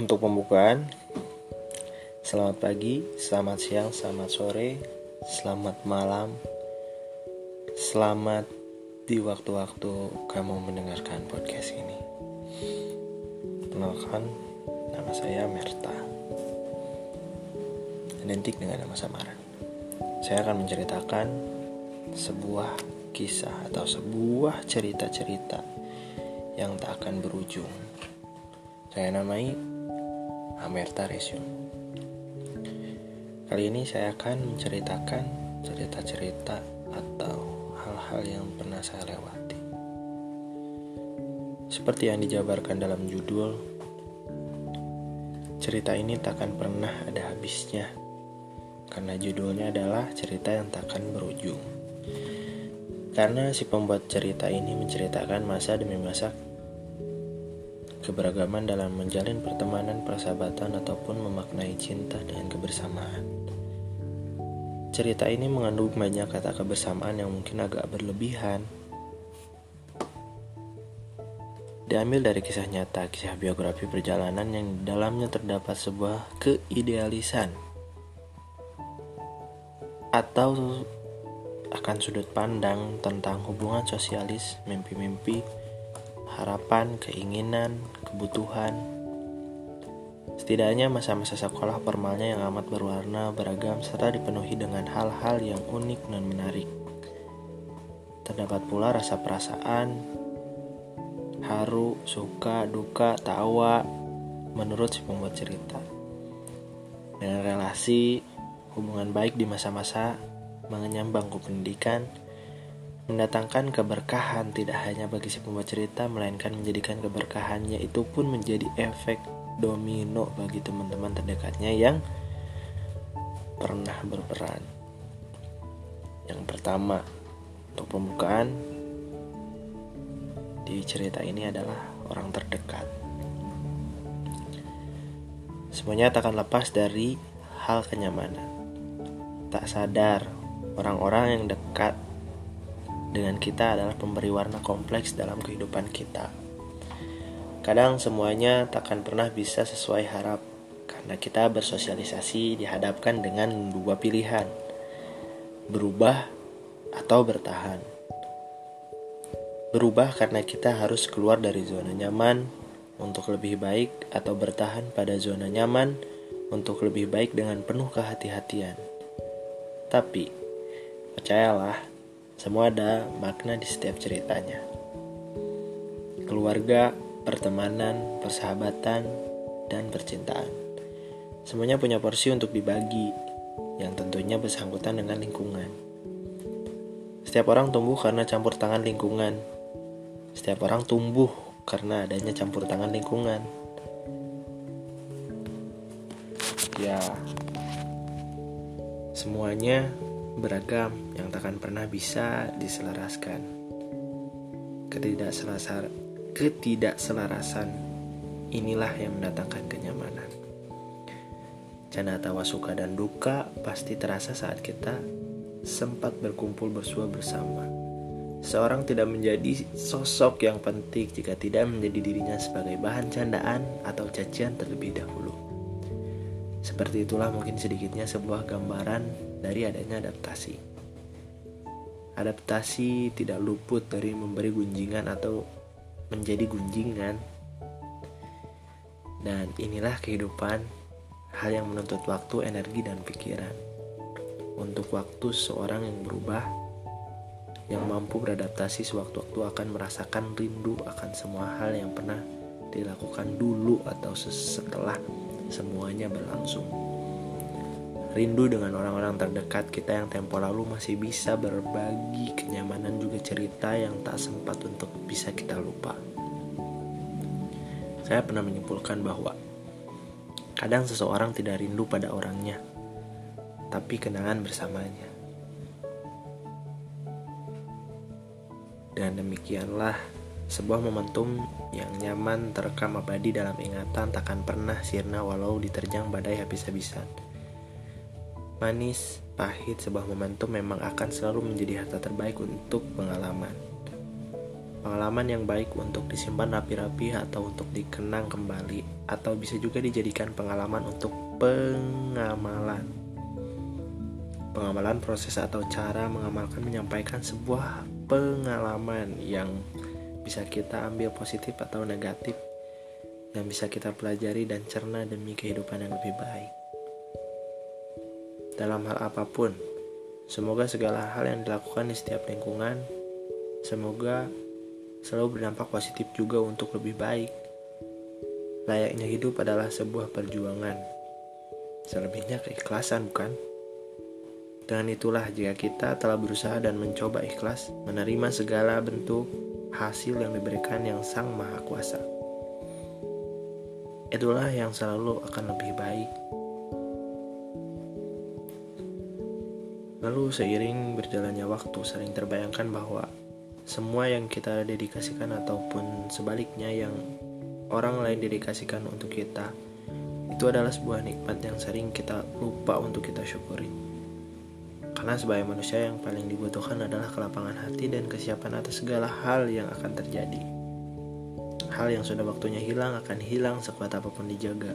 Untuk pembukaan, selamat pagi, selamat siang, selamat sore, selamat malam, selamat di waktu-waktu kamu mendengarkan podcast ini. Kenalkan, nama saya Merta. Identik dengan nama samaran. Saya akan menceritakan sebuah kisah atau sebuah cerita-cerita yang tak akan berujung. Saya namai Amerta Resume. Kali ini saya akan menceritakan cerita-cerita atau hal-hal yang pernah saya lewati. Seperti yang dijabarkan dalam judul, cerita ini takkan pernah ada habisnya karena judulnya adalah cerita yang takkan berujung. Karena si pembuat cerita ini menceritakan masa demi masa keberagaman dalam menjalin pertemanan, persahabatan, ataupun memaknai cinta dengan kebersamaan. Cerita ini mengandung banyak kata kebersamaan yang mungkin agak berlebihan. Diambil dari kisah nyata, kisah biografi perjalanan yang di dalamnya terdapat sebuah keidealisan atau akan sudut pandang tentang hubungan sosialis, mimpi-mimpi, harapan, keinginan, kebutuhan. Setidaknya masa-masa sekolah formalnya yang amat berwarna, beragam, serta dipenuhi dengan hal-hal yang unik dan menarik. Terdapat pula rasa perasaan, haru, suka, duka, tawa, menurut si pembuat cerita. Dengan relasi, hubungan baik di masa-masa mengenyam bangku pendidikan, mendatangkan keberkahan tidak hanya bagi si pembuat cerita melainkan menjadikan keberkahannya itu pun menjadi efek domino bagi teman-teman terdekatnya yang pernah berperan. Yang pertama, untuk pembukaan di cerita ini adalah orang terdekat. Semuanya tak akan lepas dari hal kenyamanan. Tak sadar, orang-orang yang dekat dengan kita adalah pemberi warna kompleks dalam kehidupan kita. Kadang semuanya takkan pernah bisa sesuai harap karena kita bersosialisasi dihadapkan dengan dua pilihan. Berubah atau bertahan. Berubah karena kita harus keluar dari zona nyaman untuk lebih baik atau bertahan pada zona nyaman untuk lebih baik dengan penuh kehati-hatian. Tapi, percayalah, semua ada makna di setiap ceritanya. Keluarga, pertemanan, persahabatan, dan percintaan. Semuanya punya porsi untuk dibagi, yang tentunya bersangkutan dengan lingkungan. Setiap orang tumbuh karena campur tangan lingkungan. Setiap orang tumbuh karena adanya campur tangan lingkungan. Ya, semuanya beragam yang takkan pernah bisa diselaraskan. Ketidakselasar, ketidakselarasan inilah yang mendatangkan kenyamanan. Canda tawa suka dan duka pasti terasa saat kita sempat berkumpul bersua bersama. Seorang tidak menjadi sosok yang penting jika tidak menjadi dirinya sebagai bahan candaan atau cacian terlebih dahulu. Seperti itulah mungkin sedikitnya sebuah gambaran dari adanya adaptasi. Adaptasi tidak luput dari memberi gunjingan atau menjadi gunjingan. Dan inilah kehidupan, hal yang menuntut waktu, energi, dan pikiran. Untuk waktu seorang yang berubah, yang mampu beradaptasi sewaktu-waktu akan merasakan rindu akan semua hal yang pernah dilakukan dulu atau setelah semuanya berlangsung rindu dengan orang-orang terdekat kita yang tempo lalu masih bisa berbagi kenyamanan juga cerita yang tak sempat untuk bisa kita lupa. Saya pernah menyimpulkan bahwa kadang seseorang tidak rindu pada orangnya, tapi kenangan bersamanya. Dan demikianlah sebuah momentum yang nyaman terekam abadi dalam ingatan takkan pernah sirna walau diterjang badai habis-habisan. Manis, pahit, sebuah momentum memang akan selalu menjadi harta terbaik untuk pengalaman. pengalaman yang baik untuk disimpan rapi-rapi atau untuk dikenang kembali atau bisa juga dijadikan pengalaman untuk pengamalan pengamalan proses atau cara mengamalkan menyampaikan sebuah pengalaman yang bisa kita ambil positif atau negatif yang bisa kita pelajari dan cerna demi kehidupan yang lebih baik dalam hal apa pun semoga segala hal yang dilakukan di setiap lingkungan semoga selalu berdampak positif juga untuk lebih baik layaknya hidup adalah sebuah perjuangan selebihnya keikhlasan bukan dengan itulah jika kita telah berusaha dan mencoba ikhlas menerima segala bentuk hasil yang diberikan yang Sang Maha Kuasa. Itulah yang selalu akan lebih baik. Lalu seiring berjalannya waktu sering terbayangkan bahwa semua yang kita dedikasikan ataupun sebaliknya yang orang lain dedikasikan untuk kita itu adalah sebuah nikmat yang sering kita lupa untuk kita syukuri. Karena sebagai manusia yang paling dibutuhkan adalah kelapangan hati dan kesiapan atas segala hal yang akan terjadi. Hal yang sudah waktunya hilang akan hilang sekuat apa pun dijaga.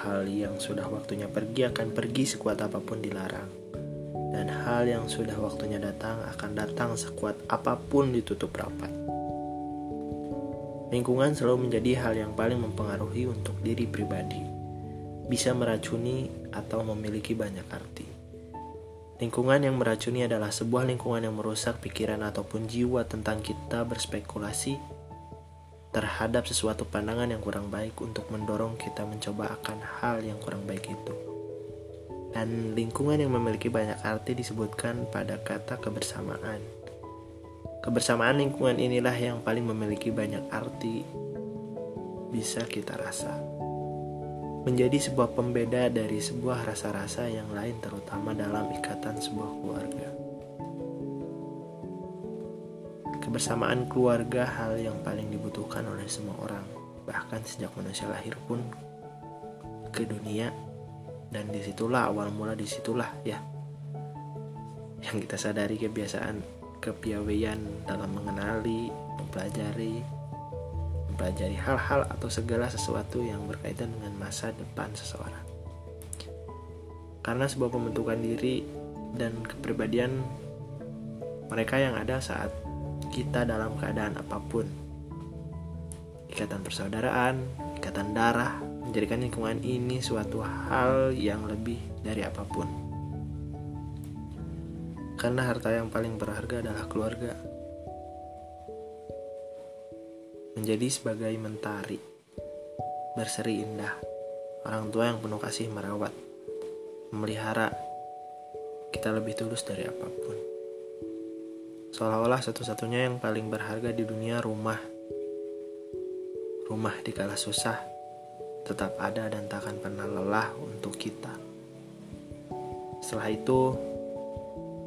Hal yang sudah waktunya pergi akan pergi sekuat apa pun dilarang. Dan hal yang sudah waktunya datang akan datang sekuat apa pun ditutup rapat. Lingkungan selalu menjadi hal yang paling mempengaruhi untuk diri pribadi. Bisa meracuni atau memiliki banyak arti. Lingkungan yang meracuni adalah sebuah lingkungan yang merusak pikiran ataupun jiwa tentang kita berspekulasi terhadap sesuatu pandangan yang kurang baik untuk mendorong kita mencoba akan hal yang kurang baik itu. Dan lingkungan yang memiliki banyak arti disebutkan pada kata kebersamaan. Kebersamaan lingkungan inilah yang paling memiliki banyak arti bisa kita rasa menjadi sebuah pembeda dari sebuah rasa-rasa yang lain terutama dalam ikatan sebuah keluarga. Kebersamaan keluarga hal yang paling dibutuhkan oleh semua orang, bahkan sejak manusia lahir pun ke dunia dan di situlah awal mula di situlah ya yang kita sadari kebiasaan kepiawaian dalam mengenali, mempelajari, mempelajari hal-hal atau segala sesuatu yang berkaitan dengan masa depan seseorang. Karena sebuah pembentukan diri dan kepribadian mereka yang ada saat kita dalam keadaan apa pun. Ikatan persaudaraan, ikatan darah, menjadikan lingkungan ini suatu hal yang lebih dari apa pun. Karena harta yang paling berharga adalah keluarga menjadi sebagai mentari, berseri indah, orang tua yang penuh kasih merawat, memelihara, kita lebih tulus dari apa pun. Seolah-olah satu-satunya yang paling berharga di dunia rumah. Rumah di kala susah tetap ada dan tak akan pernah lelah untuk kita. Setelah itu,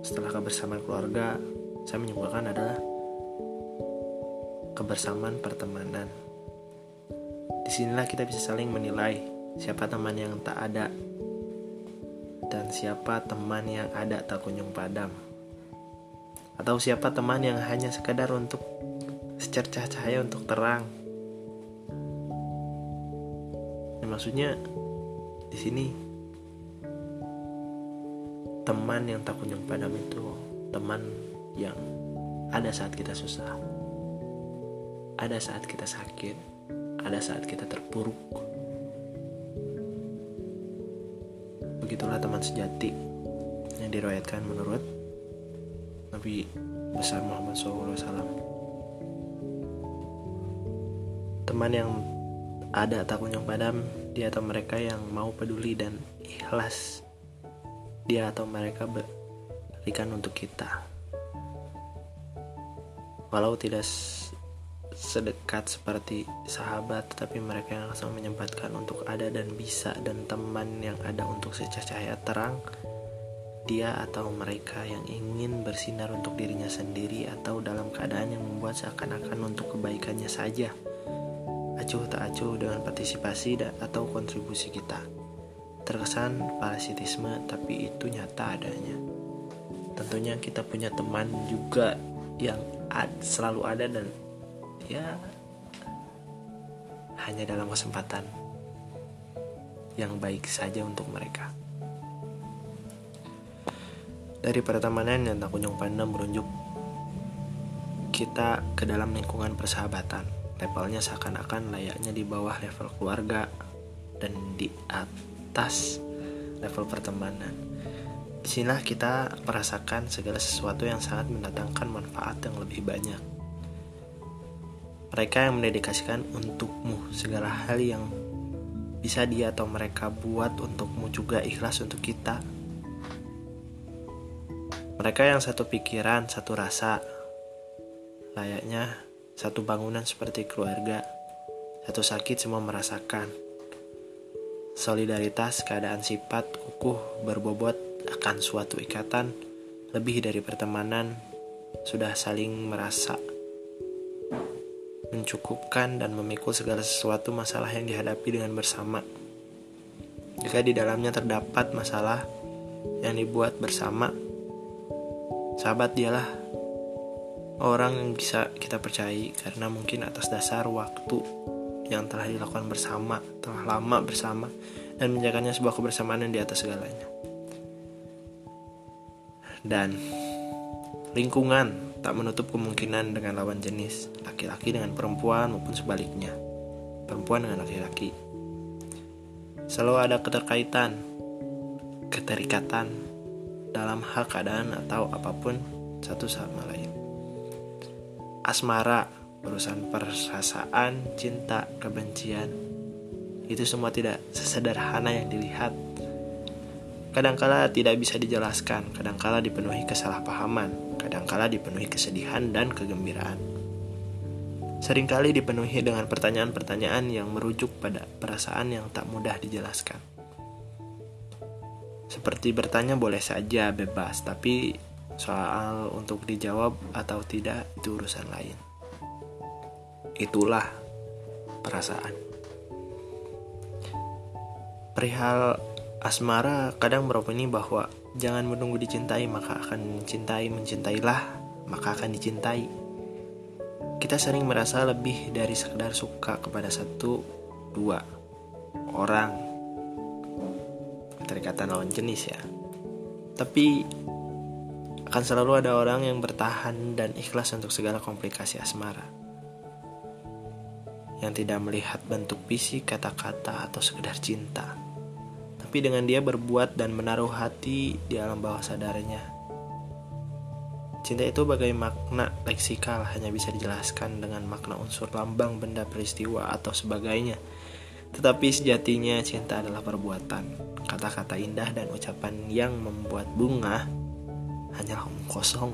setelah kebersamaan keluarga, saya menyimpulkan adalah kebersamaan pertemanan. Di sinilah kita bisa saling menilai siapa teman yang tak ada dan siapa teman yang ada tak kunjung padam. Atau siapa teman yang hanya sekadar untuk secercah cahaya untuk terang. Ya, maksudnya di sini teman yang tak kunjung padam itu teman yang ada saat kita susah ada saat kita sakit, ada saat kita terpuruk. Begitulah teman sejati yang diriwayatkan menurut Nabi besar Muhammad SAW. Teman yang ada tak kunjung padam, dia atau mereka yang mau peduli dan ikhlas. Dia atau mereka berikan untuk kita. Walau tidak sedekat seperti sahabat tetapi mereka yang langsung menyempatkan untuk ada dan bisa dan teman yang ada untuk secahaya terang dia atau mereka yang ingin bersinar untuk dirinya sendiri atau dalam keadaan yang membuat seakan-akan untuk kebaikannya saja acuh tak acuh dengan partisipasi atau kontribusi kita terkesan parasitisme tapi itu nyata adanya tentunya kita punya teman juga yang ad, selalu ada dan ya hanya dalam kesempatan yang baik saja untuk mereka. Dari pertemanan yang tak kunjung pandang berunjuk kita ke dalam lingkungan persahabatan. Levelnya seakan-akan layaknya di bawah level keluarga dan di atas level pertemanan. Di sinilah kita merasakan segala sesuatu yang sangat mendatangkan manfaat yang lebih banyak. Mereka yang mendedikasikan untukmu segala hal yang bisa dia atau mereka buat untukmu juga ikhlas untuk kita. Mereka yang satu pikiran, satu rasa, layaknya satu bangunan seperti keluarga, satu sakit semua merasakan. Solidaritas, keadaan sifat, kukuh, berbobot akan suatu ikatan lebih dari pertemanan, sudah saling merasa mencukupkan dan memikul segala sesuatu masalah yang dihadapi dengan bersama. Jika di dalamnya terdapat masalah yang dibuat bersama, sahabat dialah orang yang bisa kita percayai karena mungkin atas dasar waktu yang telah dilakukan bersama, telah lama bersama, dan menjaganya sebuah kebersamaan yang di atas segalanya. Dan lingkungan tak menutup kemungkinan dengan lawan jenis, laki-laki dengan perempuan maupun sebaliknya, perempuan dengan laki-laki. Selalu ada keterkaitan, keterikatan dalam hal keadaan atau apa pun satu sama lain. Asmara, urusan perasaan, cinta, kebencian, itu semua tidak sesederhana yang dilihat kadangkala tidak bisa dijelaskan, kadangkala dipenuhi kesalahpahaman, kadangkala dipenuhi kesedihan dan kegembiraan. Seringkali dipenuhi dengan pertanyaan-pertanyaan yang merujuk pada perasaan yang tak mudah dijelaskan. Seperti bertanya boleh saja bebas, tapi soal untuk dijawab atau tidak itu urusan lain. Itulah perasaan. Perihal asmara kadang beropini bahwa Jangan menunggu dicintai, maka akan mencintai. Mencintailah, maka akan dicintai. Kita sering merasa lebih dari sekedar suka kepada satu, dua orang. Keterikatan lawan jenis ya. Tapi akan selalu ada orang yang bertahan dan ikhlas untuk segala komplikasi asmara. Yang tidak melihat bentuk fisik, kata-kata, atau sekedar cinta tapi dengan dia berbuat dan menaruh hati di alam bawah sadarnya. Cinta itu bagai makna leksikal hanya bisa dijelaskan dengan makna unsur lambang benda peristiwa atau sebagainya. Tetapi sejatinya cinta adalah perbuatan, kata-kata indah dan ucapan yang membuat bunga hanyalah omong kosong.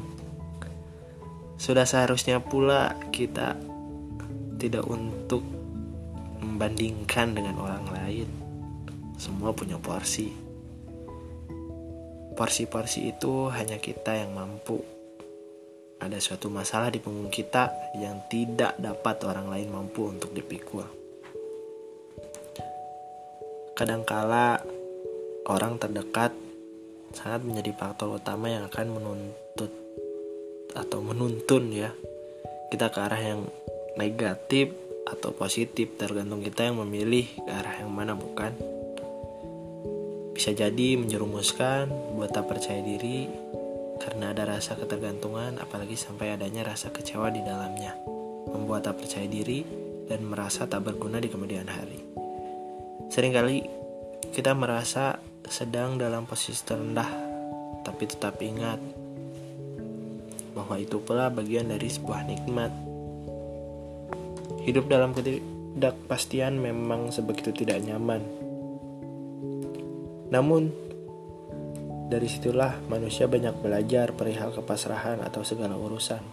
Sudah seharusnya pula kita tidak untuk membandingkan dengan orang lain semua punya porsi. Porsi-porsi itu hanya kita yang mampu. Ada suatu masalah di punggung kita yang tidak dapat orang lain mampu untuk dipikul. Kadangkala orang terdekat sangat menjadi faktor utama yang akan menuntut atau menuntun ya kita ke arah yang negatif atau positif tergantung kita yang memilih ke arah yang mana bukan bisa jadi menjerumuskan buat tak percaya diri karena ada rasa ketergantungan apalagi sampai adanya rasa kecewa di dalamnya. Membuat tak percaya diri dan merasa tak berguna di kemudian hari. Seringkali kita merasa sedang dalam posisi terendah tapi tetap ingat bahwa itu pula bagian dari sebuah nikmat. Hidup dalam ketidakpastian memang sebegitu tidak nyaman namun, dari situlah manusia banyak belajar perihal kepasrahan atau segala urusan.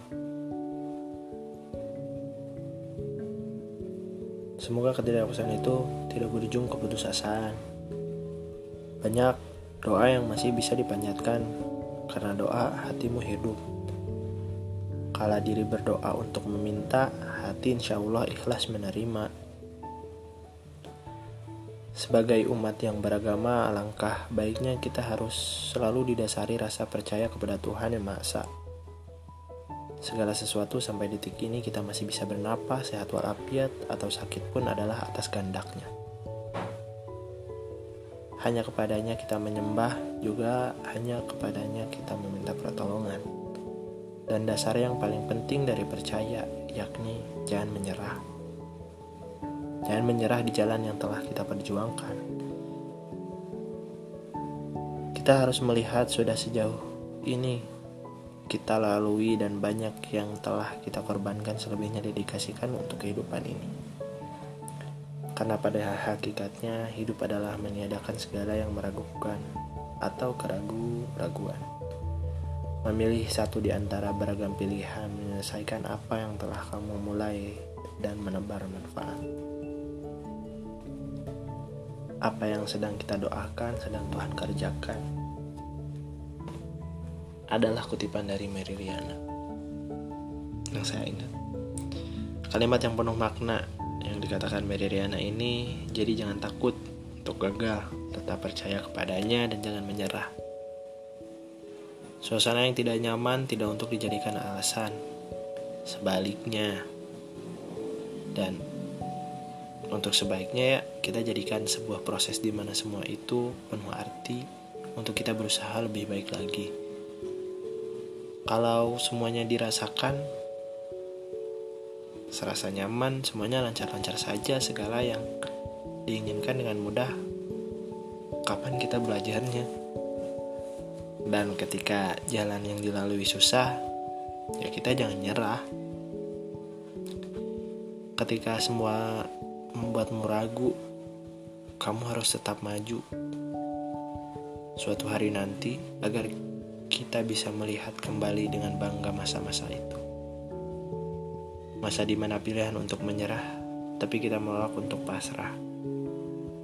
Semoga ketidakpastian itu tidak berujung keputusasaan. Banyak doa yang masih bisa dipanjatkan karena doa hatimu hidup. Kala diri berdoa untuk meminta, hati insya Allah ikhlas menerima. Sebagai umat yang beragama, alangkah baiknya kita harus selalu didasari rasa percaya kepada Tuhan Yang Maha Esa. Segala sesuatu sampai detik ini kita masih bisa bernapas, sehat walafiat, atau sakit pun adalah atas kehendaknya. Hanya kepadanya kita menyembah, juga hanya kepadanya kita meminta pertolongan. Dan dasar yang paling penting dari percaya, yakni jangan menyerah. Jangan menyerah di jalan yang telah kita perjuangkan. Kita harus melihat sudah sejauh ini kita lalui dan banyak yang telah kita korbankan selebihnya dedikasikan untuk kehidupan ini. Karena pada hakikatnya hidup adalah meniadakan segala yang meragukan atau keragu-raguan. Memilih satu di antara beragam pilihan menyelesaikan apa yang telah kamu mulai dan menebar manfaat. Apa yang sedang kita doakan sedang Tuhan kerjakan adalah kutipan dari Mary Riana yang saya ingat. Kalimat yang penuh makna yang dikatakan Mary Riana ini, jadi jangan takut untuk gagal, tetap percaya kepadanya dan jangan menyerah. Suasana yang tidak nyaman tidak untuk dijadikan alasan. Sebaliknya, dan untuk sebaiknya ya kita jadikan sebuah proses di mana semua itu penuh arti untuk kita berusaha lebih baik lagi. Kalau semuanya dirasakan, serasa nyaman, semuanya lancar-lancar saja, segala yang diinginkan dengan mudah. Kapan kita belajarnya? Dan ketika jalan yang dilalui susah, ya kita jangan nyerah. Ketika semua membuatmu ragu, kamu harus tetap maju. Suatu hari nanti, agar kita bisa melihat kembali dengan bangga masa-masa itu. Masa di mana pilihan untuk menyerah, tapi kita menolak untuk pasrah.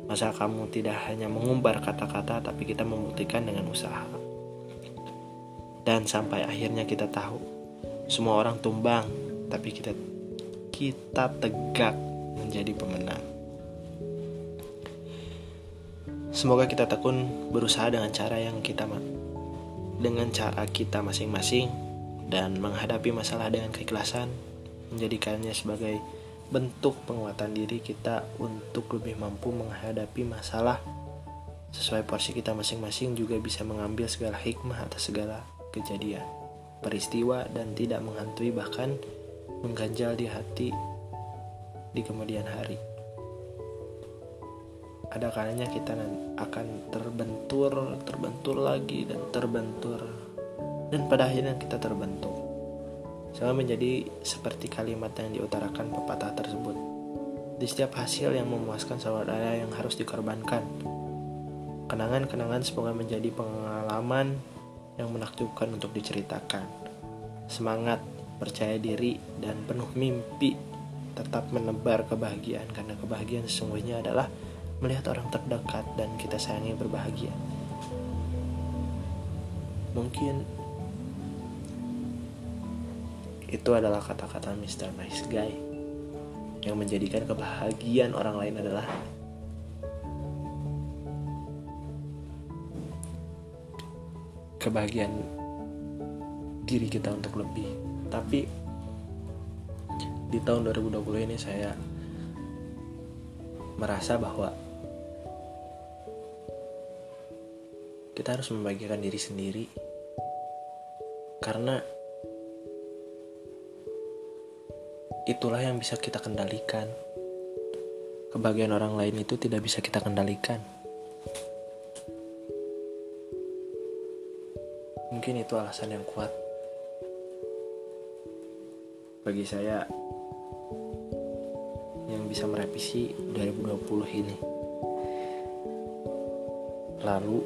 Masa kamu tidak hanya mengumbar kata-kata, tapi kita membuktikan dengan usaha. Dan sampai akhirnya kita tahu, semua orang tumbang, tapi kita kita tegak menjadi pemenang. Semoga kita tekun berusaha dengan cara yang kita dengan cara kita masing-masing dan menghadapi masalah dengan keikhlasan menjadikannya sebagai bentuk penguatan diri kita untuk lebih mampu menghadapi masalah sesuai porsi kita masing-masing juga bisa mengambil segala hikmah atas segala kejadian peristiwa dan tidak menghantui bahkan mengganjal di hati di kemudian hari ada kalanya kita akan terbentur, terbentur lagi dan terbentur. Dan pada akhirnya kita terbentuk. Sama menjadi seperti kalimat yang diutarakan pepatah tersebut. Di setiap hasil yang memuaskan saudara yang harus dikorbankan. Kenangan-kenangan semoga menjadi pengalaman yang menakjubkan untuk diceritakan. Semangat, percaya diri, dan penuh mimpi tetap menebar kebahagiaan karena kebahagiaan sesungguhnya adalah melihat orang terdekat dan kita sayangi berbahagia. Mungkin itu adalah kata-kata Mr. Nice Guy yang menjadikan kebahagiaan orang lain adalah kebahagiaan diri kita untuk lebih. Tapi di tahun 2020 ini saya merasa bahwa kita harus membagikan diri sendiri karena itulah yang bisa kita kendalikan. Kebahagiaan orang lain itu tidak bisa kita kendalikan. Mungkin itu alasan yang kuat. Bagi saya yang bisa merevisi 2020 ini. Lalu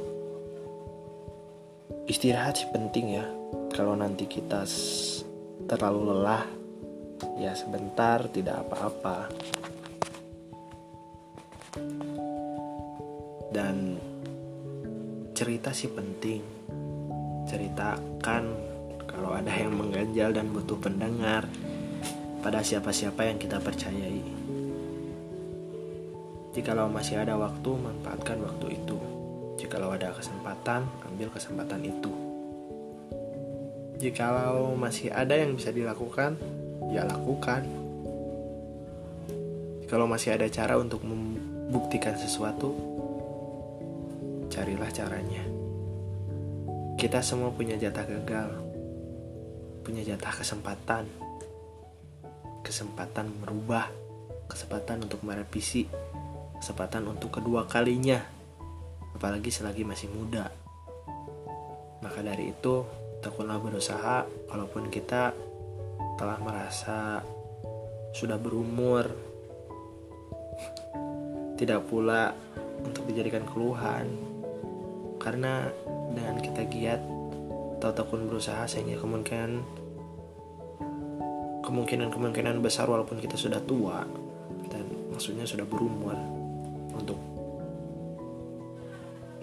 istirahat sih penting ya. Kalau nanti kita terlalu lelah ya sebentar tidak apa-apa. Dan cerita sih penting. Ceritakan kalau ada yang mengganjal dan butuh pendengar pada siapa-siapa yang kita percayai. Jikalau masih ada waktu manfaatkan waktu itu. Jikalau ada kesempatan, ambil kesempatan itu. Jikalau masih ada yang bisa dilakukan, ya lakukan. Kalau masih ada cara untuk membuktikan sesuatu, carilah caranya. Kita semua punya jatah gagal, punya jatah kesempatan, kesempatan merubah, kesempatan untuk merevisi, kesempatan untuk kedua kalinya, apalagi selagi masih muda. Maka dari itu, tekunlah berusaha walaupun kita telah merasa sudah berumur. Tidak pula untuk dijadikan keluhan. Karena dengan kita giat atau tekun berusaha sehingga kemungkinan kemungkinan kemungkinan besar walaupun kita sudah tua dan maksudnya sudah berumur untuk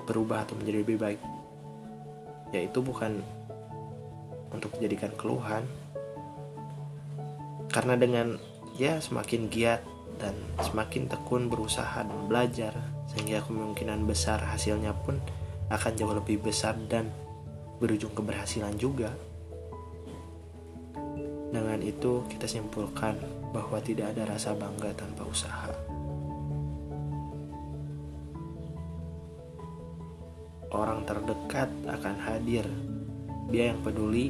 berubah atau menjadi lebih baik. Yaitu bukan untuk dijadikan keluhan karena dengan ya semakin giat dan semakin tekun berusaha dan belajar sehingga kemungkinan besar hasilnya pun akan jauh lebih besar dan berujung keberhasilan juga. Dengan itu kita simpulkan bahwa tidak ada rasa bangga tanpa usaha. Orang terdekat akan hadir. Dia yang peduli,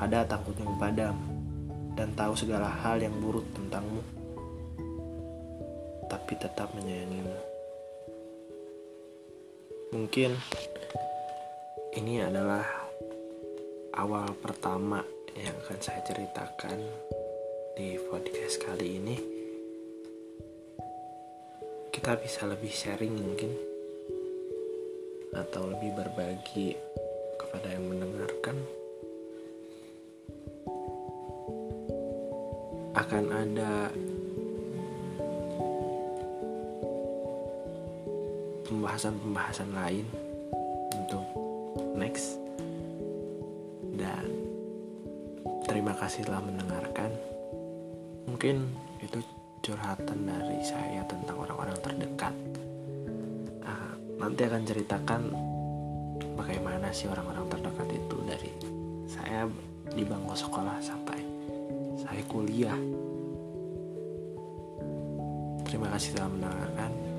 ada takutnya padam, dan tahu segala hal yang buruk tentangmu, tapi tetap menyayangimu. Mungkin ini adalah awal pertama yang akan saya ceritakan di podcast kali ini. Kita bisa lebih sharing mungkin atau lebih berbagi kepada yang mendengarkan akan ada. Pembahasan-pembahasan lain untuk next. Dan terima kasih telah mendengarkan. Mungkin itu curhatan dari saya tentang orang-orang terdekat. Nah, nanti akan ceritakan bagaimana sih orang-orang terdekat itu dari saya di bangku sekolah sampai saya kuliah. Terima kasih telah mendengarkan.